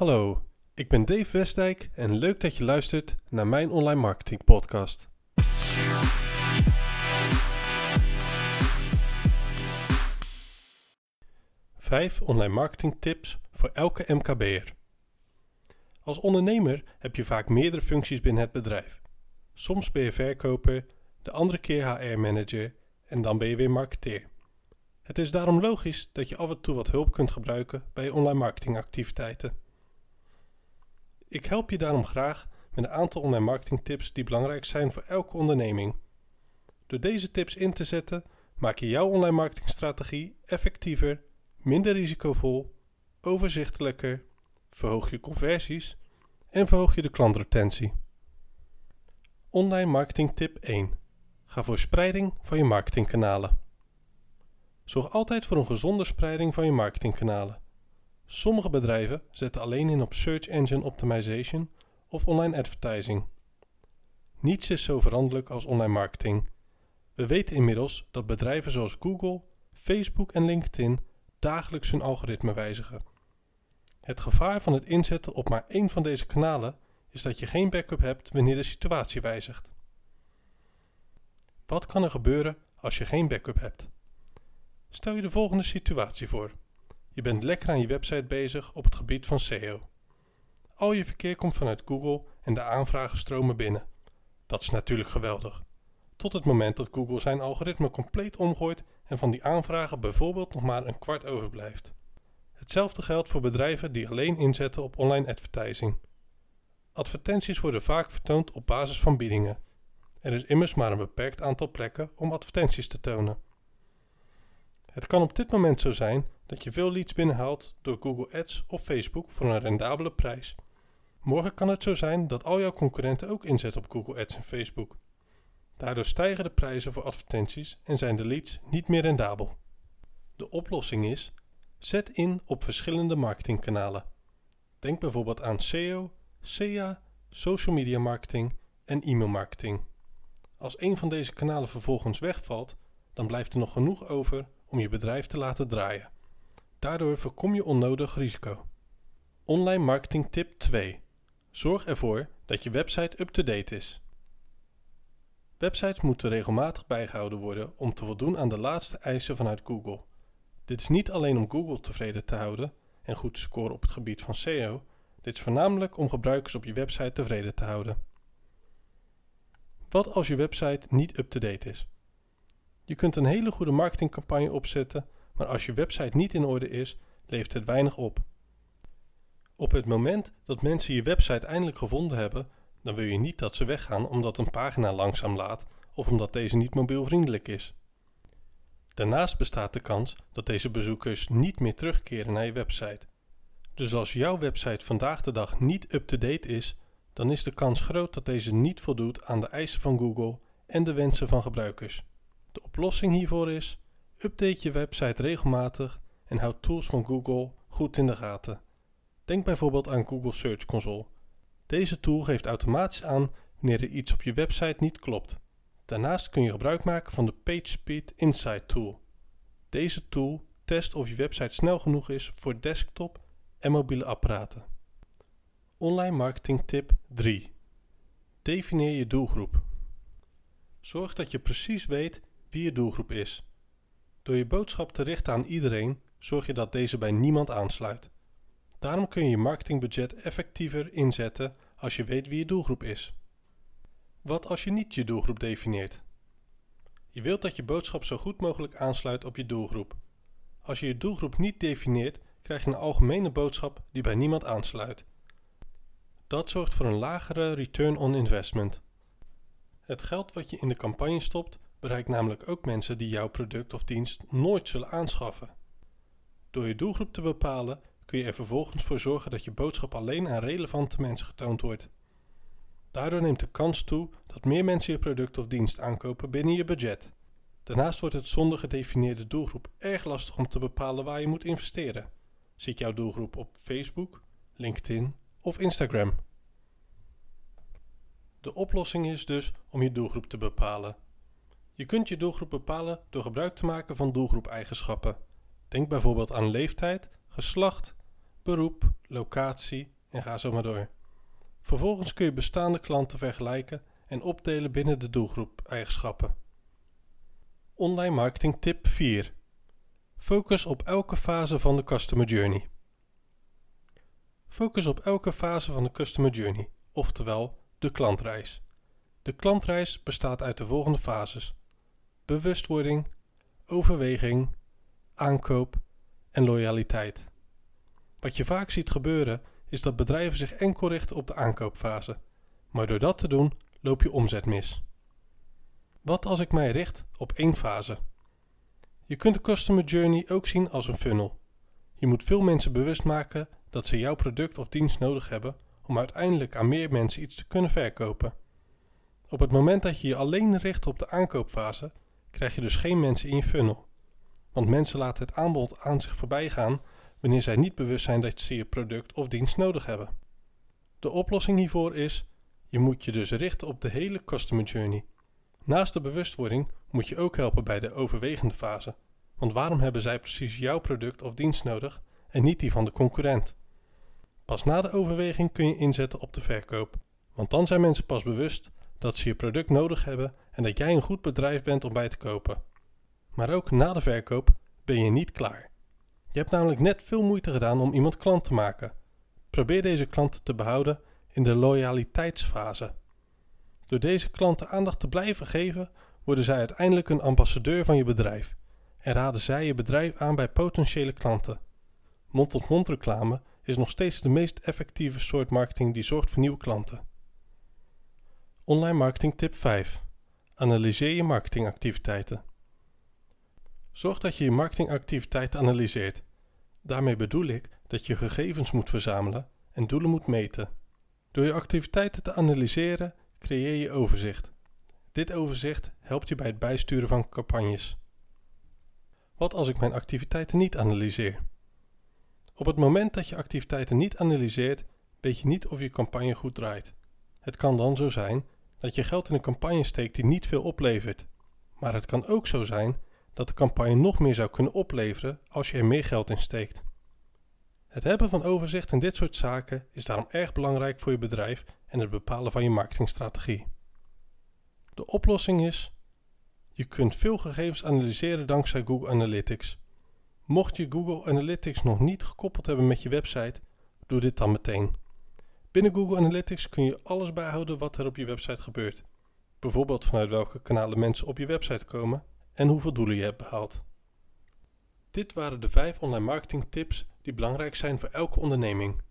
Hallo, ik ben Dave Westdijk en leuk dat je luistert naar mijn online marketing podcast. Vijf online marketing tips voor elke MKB'er. Als ondernemer heb je vaak meerdere functies binnen het bedrijf. Soms ben je verkoper, de andere keer HR-manager en dan ben je weer marketeer. Het is daarom logisch dat je af en toe wat hulp kunt gebruiken bij je online marketingactiviteiten. Ik help je daarom graag met een aantal online marketing tips die belangrijk zijn voor elke onderneming. Door deze tips in te zetten, maak je jouw online marketingstrategie effectiever, minder risicovol, overzichtelijker, verhoog je conversies en verhoog je de klantretentie. Online marketing tip 1. Ga voor spreiding van je marketingkanalen. Zorg altijd voor een gezonde spreiding van je marketingkanalen. Sommige bedrijven zetten alleen in op search engine optimization of online advertising. Niets is zo veranderlijk als online marketing. We weten inmiddels dat bedrijven zoals Google, Facebook en LinkedIn dagelijks hun algoritme wijzigen. Het gevaar van het inzetten op maar één van deze kanalen is dat je geen backup hebt wanneer de situatie wijzigt. Wat kan er gebeuren als je geen backup hebt? Stel je de volgende situatie voor. Je bent lekker aan je website bezig op het gebied van SEO. Al je verkeer komt vanuit Google en de aanvragen stromen binnen. Dat is natuurlijk geweldig. Tot het moment dat Google zijn algoritme compleet omgooit en van die aanvragen bijvoorbeeld nog maar een kwart overblijft. Hetzelfde geldt voor bedrijven die alleen inzetten op online advertising. Advertenties worden vaak vertoond op basis van biedingen. Er is immers maar een beperkt aantal plekken om advertenties te tonen. Het kan op dit moment zo zijn dat je veel leads binnenhaalt door Google Ads of Facebook voor een rendabele prijs. Morgen kan het zo zijn dat al jouw concurrenten ook inzetten op Google Ads en Facebook. Daardoor stijgen de prijzen voor advertenties en zijn de leads niet meer rendabel. De oplossing is: zet in op verschillende marketingkanalen. Denk bijvoorbeeld aan SEO, SEA, social media marketing en e-mailmarketing. Als een van deze kanalen vervolgens wegvalt, dan blijft er nog genoeg over om je bedrijf te laten draaien. Daardoor voorkom je onnodig risico. Online marketing tip 2. Zorg ervoor dat je website up-to-date is. Websites moeten regelmatig bijgehouden worden om te voldoen aan de laatste eisen vanuit Google. Dit is niet alleen om Google tevreden te houden en goed te scoren op het gebied van SEO, dit is voornamelijk om gebruikers op je website tevreden te houden. Wat als je website niet up-to-date is? Je kunt een hele goede marketingcampagne opzetten, maar als je website niet in orde is, levert het weinig op. Op het moment dat mensen je website eindelijk gevonden hebben, dan wil je niet dat ze weggaan omdat een pagina langzaam laat of omdat deze niet mobielvriendelijk is. Daarnaast bestaat de kans dat deze bezoekers niet meer terugkeren naar je website. Dus als jouw website vandaag de dag niet up-to-date is, dan is de kans groot dat deze niet voldoet aan de eisen van Google en de wensen van gebruikers. De oplossing hiervoor is: update je website regelmatig en houd tools van Google goed in de gaten. Denk bijvoorbeeld aan Google Search Console. Deze tool geeft automatisch aan wanneer er iets op je website niet klopt. Daarnaast kun je gebruik maken van de PageSpeed Insight tool. Deze tool test of je website snel genoeg is voor desktop en mobiele apparaten. Online marketing tip 3. Defineer je doelgroep. Zorg dat je precies weet wie je doelgroep is. Door je boodschap te richten aan iedereen, zorg je dat deze bij niemand aansluit. Daarom kun je je marketingbudget effectiever inzetten als je weet wie je doelgroep is. Wat als je niet je doelgroep definieert? Je wilt dat je boodschap zo goed mogelijk aansluit op je doelgroep. Als je je doelgroep niet definieert, krijg je een algemene boodschap die bij niemand aansluit. Dat zorgt voor een lagere return on investment. Het geld wat je in de campagne stopt, bereikt namelijk ook mensen die jouw product of dienst nooit zullen aanschaffen. Door je doelgroep te bepalen kun je er vervolgens voor zorgen dat je boodschap alleen aan relevante mensen getoond wordt. Daardoor neemt de kans toe dat meer mensen je product of dienst aankopen binnen je budget. Daarnaast wordt het zonder gedefinieerde doelgroep erg lastig om te bepalen waar je moet investeren. Zit jouw doelgroep op Facebook, LinkedIn of Instagram? De oplossing is dus om je doelgroep te bepalen. Je kunt je doelgroep bepalen door gebruik te maken van doelgroepeigenschappen. Denk bijvoorbeeld aan leeftijd, geslacht, beroep, locatie en ga zo maar door. Vervolgens kun je bestaande klanten vergelijken en opdelen binnen de doelgroep eigenschappen. Online marketing tip 4. Focus op elke fase van de customer journey. Focus op elke fase van de customer journey, oftewel de klantreis. De klantreis bestaat uit de volgende fases: bewustwording, overweging, aankoop en loyaliteit. Wat je vaak ziet gebeuren is dat bedrijven zich enkel richten op de aankoopfase, maar door dat te doen loop je omzet mis. Wat als ik mij richt op één fase? Je kunt de customer journey ook zien als een funnel. Je moet veel mensen bewust maken dat ze jouw product of dienst nodig hebben om uiteindelijk aan meer mensen iets te kunnen verkopen. Op het moment dat je je alleen richt op de aankoopfase, krijg je dus geen mensen in je funnel. Want mensen laten het aanbod aan zich voorbij gaan wanneer zij niet bewust zijn dat ze je product of dienst nodig hebben. De oplossing hiervoor is: je moet je dus richten op de hele customer journey. Naast de bewustwording moet je ook helpen bij de overwegende fase. Want waarom hebben zij precies jouw product of dienst nodig en niet die van de concurrent? Pas na de overweging kun je inzetten op de verkoop. Want dan zijn mensen pas bewust dat ze je product nodig hebben en dat jij een goed bedrijf bent om bij te kopen. Maar ook na de verkoop ben je niet klaar. Je hebt namelijk net veel moeite gedaan om iemand klant te maken. Probeer deze klanten te behouden in de loyaliteitsfase. Door deze klanten aandacht te blijven geven, worden zij uiteindelijk een ambassadeur van je bedrijf en raden zij je bedrijf aan bij potentiële klanten. Mond-tot-mond reclame is nog steeds de meest effectieve soort marketing die zorgt voor nieuwe klanten. Online marketing tip 5. Analyseer je marketingactiviteiten. Zorg dat je je marketingactiviteiten analyseert. Daarmee bedoel ik dat je gegevens moet verzamelen en doelen moet meten. Door je activiteiten te analyseren creëer je overzicht. Dit overzicht helpt je bij het bijsturen van campagnes. Wat als ik mijn activiteiten niet analyseer? Op het moment dat je activiteiten niet analyseert, weet je niet of je campagne goed draait. Het kan dan zo zijn dat je geld in een campagne steekt die niet veel oplevert. Maar het kan ook zo zijn dat de campagne nog meer zou kunnen opleveren als je er meer geld in steekt. Het hebben van overzicht in dit soort zaken is daarom erg belangrijk voor je bedrijf en het bepalen van je marketingstrategie. De oplossing is: je kunt veel gegevens analyseren dankzij Google Analytics. Mocht je Google Analytics nog niet gekoppeld hebben met je website, doe dit dan meteen. Binnen Google Analytics kun je alles bijhouden wat er op je website gebeurt. Bijvoorbeeld vanuit welke kanalen mensen op je website komen en hoeveel doelen je hebt behaald. Dit waren de 5 online marketing tips die belangrijk zijn voor elke onderneming.